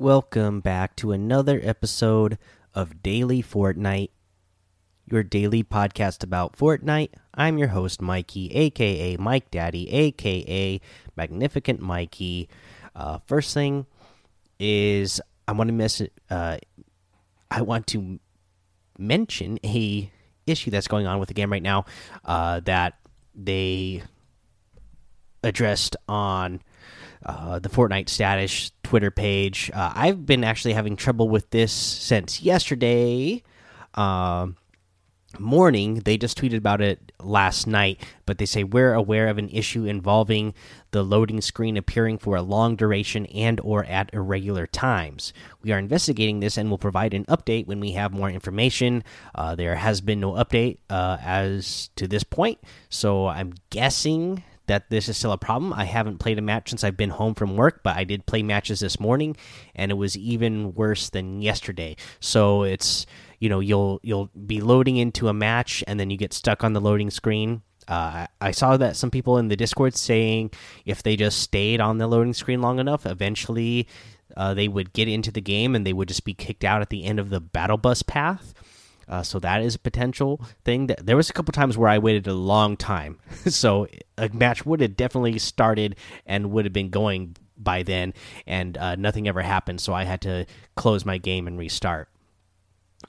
welcome back to another episode of Daily Fortnite, your daily podcast about Fortnite. I'm your host, Mikey, aka Mike Daddy, aka Magnificent Mikey. Uh, first thing is I want to miss uh, I want to mention a issue that's going on with the game right now uh, that they addressed on uh, the Fortnite status Twitter page. Uh, I've been actually having trouble with this since yesterday uh, morning. They just tweeted about it last night, but they say we're aware of an issue involving the loading screen appearing for a long duration and or at irregular times. We are investigating this and will provide an update when we have more information. Uh, there has been no update uh, as to this point, so I'm guessing that this is still a problem. I haven't played a match since I've been home from work, but I did play matches this morning, and it was even worse than yesterday. So it's you know you'll you'll be loading into a match, and then you get stuck on the loading screen. Uh, I saw that some people in the Discord saying if they just stayed on the loading screen long enough, eventually uh, they would get into the game and they would just be kicked out at the end of the battle bus path. Uh, so that is a potential thing. That there was a couple times where I waited a long time, so a match would have definitely started and would have been going by then, and uh, nothing ever happened. So I had to close my game and restart.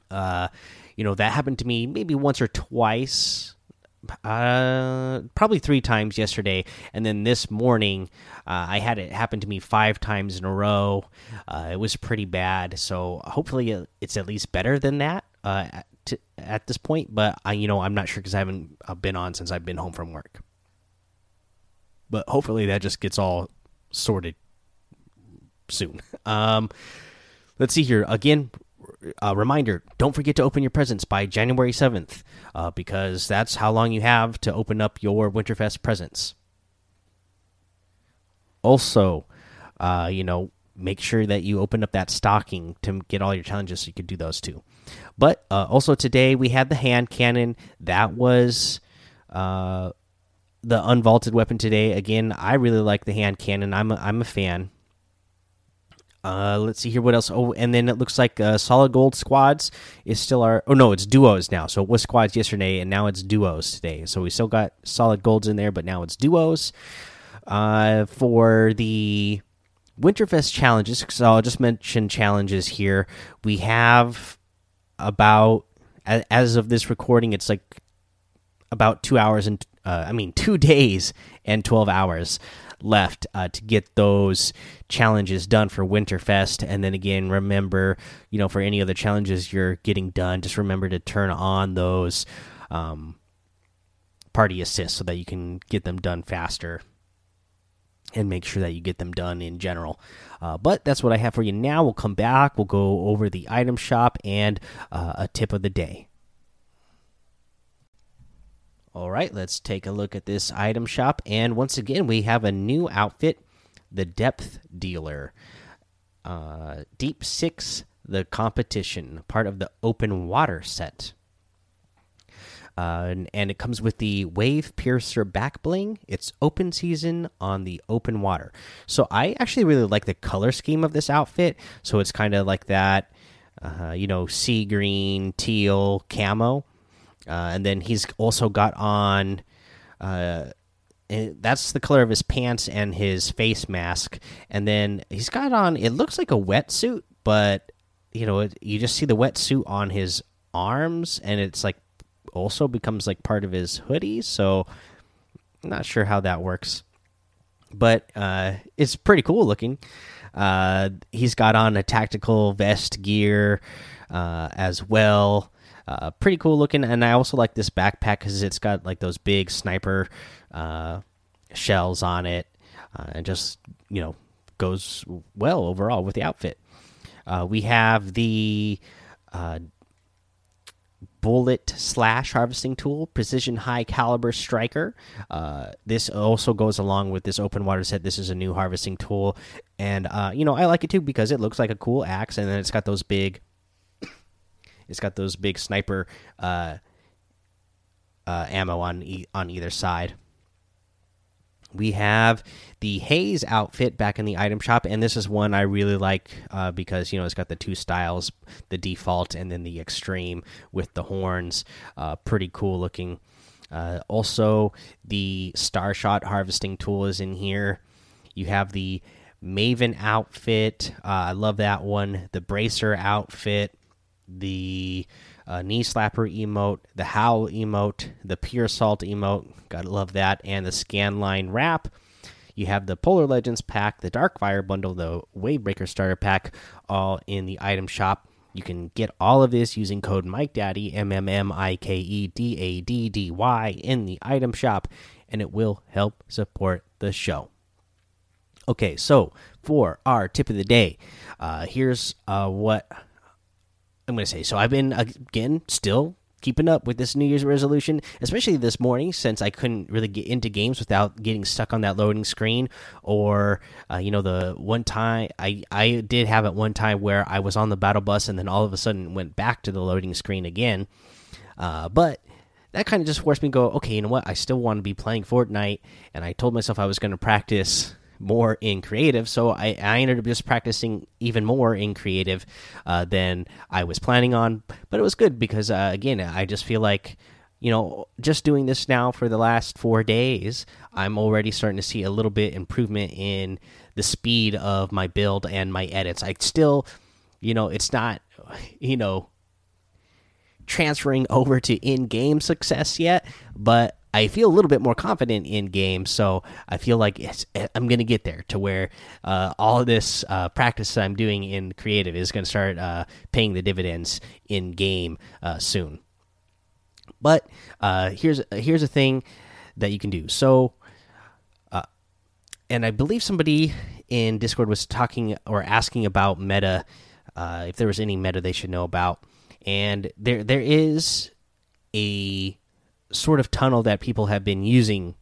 Uh, you know that happened to me maybe once or twice. Uh, probably three times yesterday, and then this morning, uh, I had it happen to me five times in a row. Uh, it was pretty bad, so hopefully it's at least better than that uh, to, at this point. But I, you know, I'm not sure because I haven't uh, been on since I've been home from work. But hopefully that just gets all sorted soon. Um, let's see here again. A reminder: Don't forget to open your presents by January seventh, uh, because that's how long you have to open up your Winterfest presents. Also, uh, you know, make sure that you open up that stocking to get all your challenges so you could do those too. But uh, also today we had the hand cannon. That was uh, the unvaulted weapon today. Again, I really like the hand cannon. I'm a, I'm a fan. Uh, let's see here. What else? Oh, and then it looks like uh, solid gold squads is still our. Oh no, it's duos now. So it was squads yesterday, and now it's duos today. So we still got solid golds in there, but now it's duos. Uh, for the Winterfest challenges, because I'll just mention challenges here. We have about as of this recording, it's like about two hours and uh, I mean two days and twelve hours left uh, to get those challenges done for Winterfest. And then again, remember, you know, for any other challenges you're getting done, just remember to turn on those um, party assists so that you can get them done faster and make sure that you get them done in general. Uh, but that's what I have for you now. We'll come back. We'll go over the item shop and uh, a tip of the day. All right, let's take a look at this item shop. And once again, we have a new outfit the Depth Dealer. Uh, Deep Six, the competition, part of the open water set. Uh, and, and, it comes with the Wave Piercer back bling. It's open season on the open water. So I actually really like the color scheme of this outfit. So it's kind of like that, uh, you know, sea green, teal, camo. Uh, and then he's also got on. Uh, that's the color of his pants and his face mask. And then he's got on. It looks like a wetsuit, but you know, it, you just see the wetsuit on his arms, and it's like also becomes like part of his hoodie. So I'm not sure how that works, but uh, it's pretty cool looking. Uh, he's got on a tactical vest gear uh, as well. Uh, pretty cool looking, and I also like this backpack because it's got like those big sniper uh, shells on it, uh, and just you know goes well overall with the outfit. Uh we have the bullet slash harvesting tool precision high caliber striker. Uh, this also goes along with this open water set. This is a new harvesting tool. And uh, you know i like it too because it looks like a cool axe and then it's got those big it's got those big sniper uh, uh ammo on e on either side we have the Haze outfit back in the item shop, and this is one I really like uh, because you know it's got the two styles, the default and then the extreme with the horns. Uh, pretty cool looking. Uh, also, the Star Shot harvesting tool is in here. You have the Maven outfit. Uh, I love that one. The Bracer outfit. The uh, knee slapper emote, the howl emote, the pure salt emote. Gotta love that. And the scanline wrap. You have the Polar Legends pack, the Dark Fire bundle, the Wavebreaker starter pack, all in the item shop. You can get all of this using code Mike Daddy M M M I K E D A D D Y in the item shop, and it will help support the show. Okay, so for our tip of the day, uh, here's uh, what I'm going to say. So I've been again still keeping up with this New Year's resolution, especially this morning since I couldn't really get into games without getting stuck on that loading screen. Or, uh, you know, the one time I I did have it one time where I was on the battle bus and then all of a sudden went back to the loading screen again. Uh, but that kind of just forced me to go, okay, you know what? I still want to be playing Fortnite, and I told myself I was going to practice more in creative. So I, I ended up just practicing even more in creative uh, than I was planning on. But it was good because, uh, again, I just feel like, you know, just doing this now for the last four days, I'm already starting to see a little bit improvement in the speed of my build and my edits. I still, you know, it's not, you know, transferring over to in game success yet, but I feel a little bit more confident in games, so I feel like I'm going to get there to where uh, all this uh, practice I'm doing in creative is going to start uh, paying the dividends in game uh, soon. But uh, here's here's a thing that you can do. So, uh, and I believe somebody in Discord was talking or asking about meta, if there was any meta they should know about, and there there is a sort of tunnel that people have been using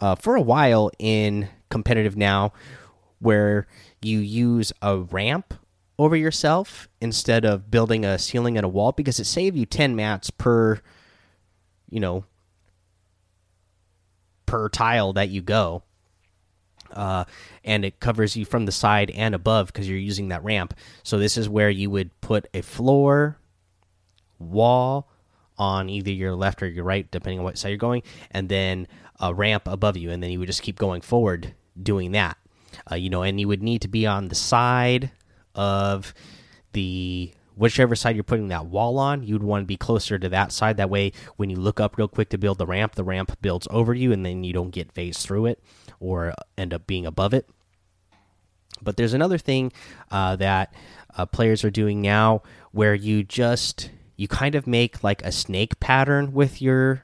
uh, for a while in competitive now, where you use a ramp over yourself instead of building a ceiling and a wall because it saves you 10 mats per you know per tile that you go. Uh, and it covers you from the side and above because you're using that ramp. So this is where you would put a floor wall on either your left or your right, depending on what side you're going, and then a ramp above you, and then you would just keep going forward doing that. Uh, you know, and you would need to be on the side of the whichever side you're putting that wall on, you'd want to be closer to that side. That way, when you look up real quick to build the ramp, the ramp builds over you, and then you don't get phased through it or end up being above it. But there's another thing uh, that uh, players are doing now where you just you kind of make like a snake pattern with your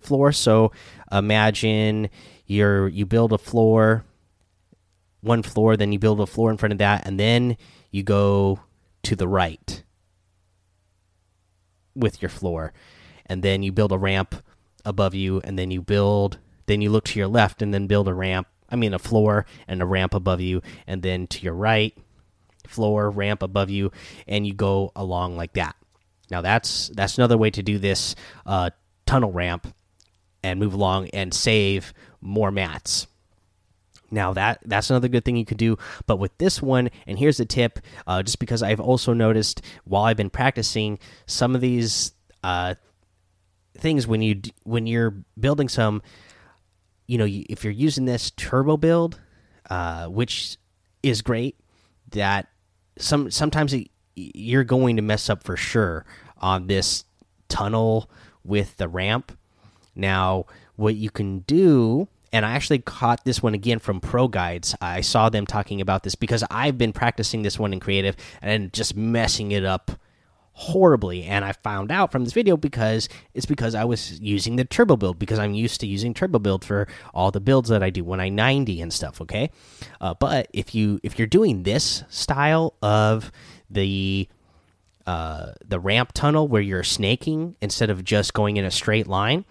floor. So imagine you're you build a floor, one floor, then you build a floor in front of that, and then you go to the right with your floor, and then you build a ramp above you, and then you build, then you look to your left, and then build a ramp. I mean, a floor and a ramp above you, and then to your right, floor, ramp above you, and you go along like that. Now that's that's another way to do this uh, tunnel ramp and move along and save more mats. Now that that's another good thing you could do, but with this one, and here's a tip: uh, just because I've also noticed while I've been practicing some of these uh, things when you when you're building some, you know, if you're using this turbo build, uh, which is great, that some sometimes it, you're going to mess up for sure on this tunnel with the ramp. Now, what you can do, and I actually caught this one again from Pro Guides. I saw them talking about this because I've been practicing this one in creative and just messing it up horribly and i found out from this video because it's because i was using the turbo build because i'm used to using turbo build for all the builds that i do when i 90 and stuff okay uh, but if you if you're doing this style of the uh, the ramp tunnel where you're snaking instead of just going in a straight line,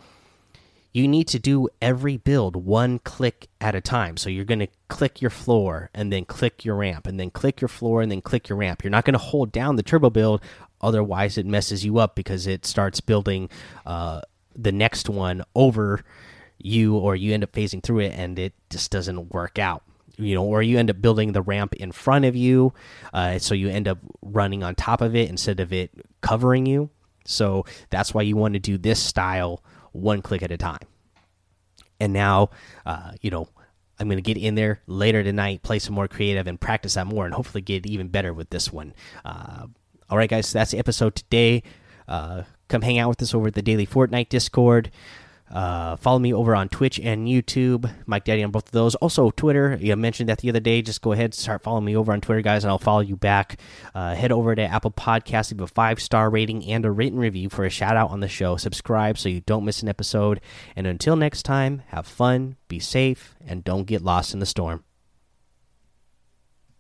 you need to do every build one click at a time. So you're going to click your floor and then click your ramp and then click your floor and then click your ramp. You're not going to hold down the turbo build, otherwise, it messes you up because it starts building uh, the next one over you or you end up phasing through it and it just doesn't work out you know or you end up building the ramp in front of you uh, so you end up running on top of it instead of it covering you. So that's why you want to do this style one click at a time. And now uh, you know i'm going to get in there later tonight play some more creative and practice that more and hopefully get even better with this one. Uh, all right guys that's the episode today uh, come hang out with us over at the daily fortnite discord uh, follow me over on Twitch and YouTube, Mike Daddy on both of those. Also, Twitter. You mentioned that the other day. Just go ahead, and start following me over on Twitter, guys, and I'll follow you back. Uh, head over to Apple Podcasts, leave a five star rating and a written review for a shout out on the show. Subscribe so you don't miss an episode. And until next time, have fun, be safe, and don't get lost in the storm.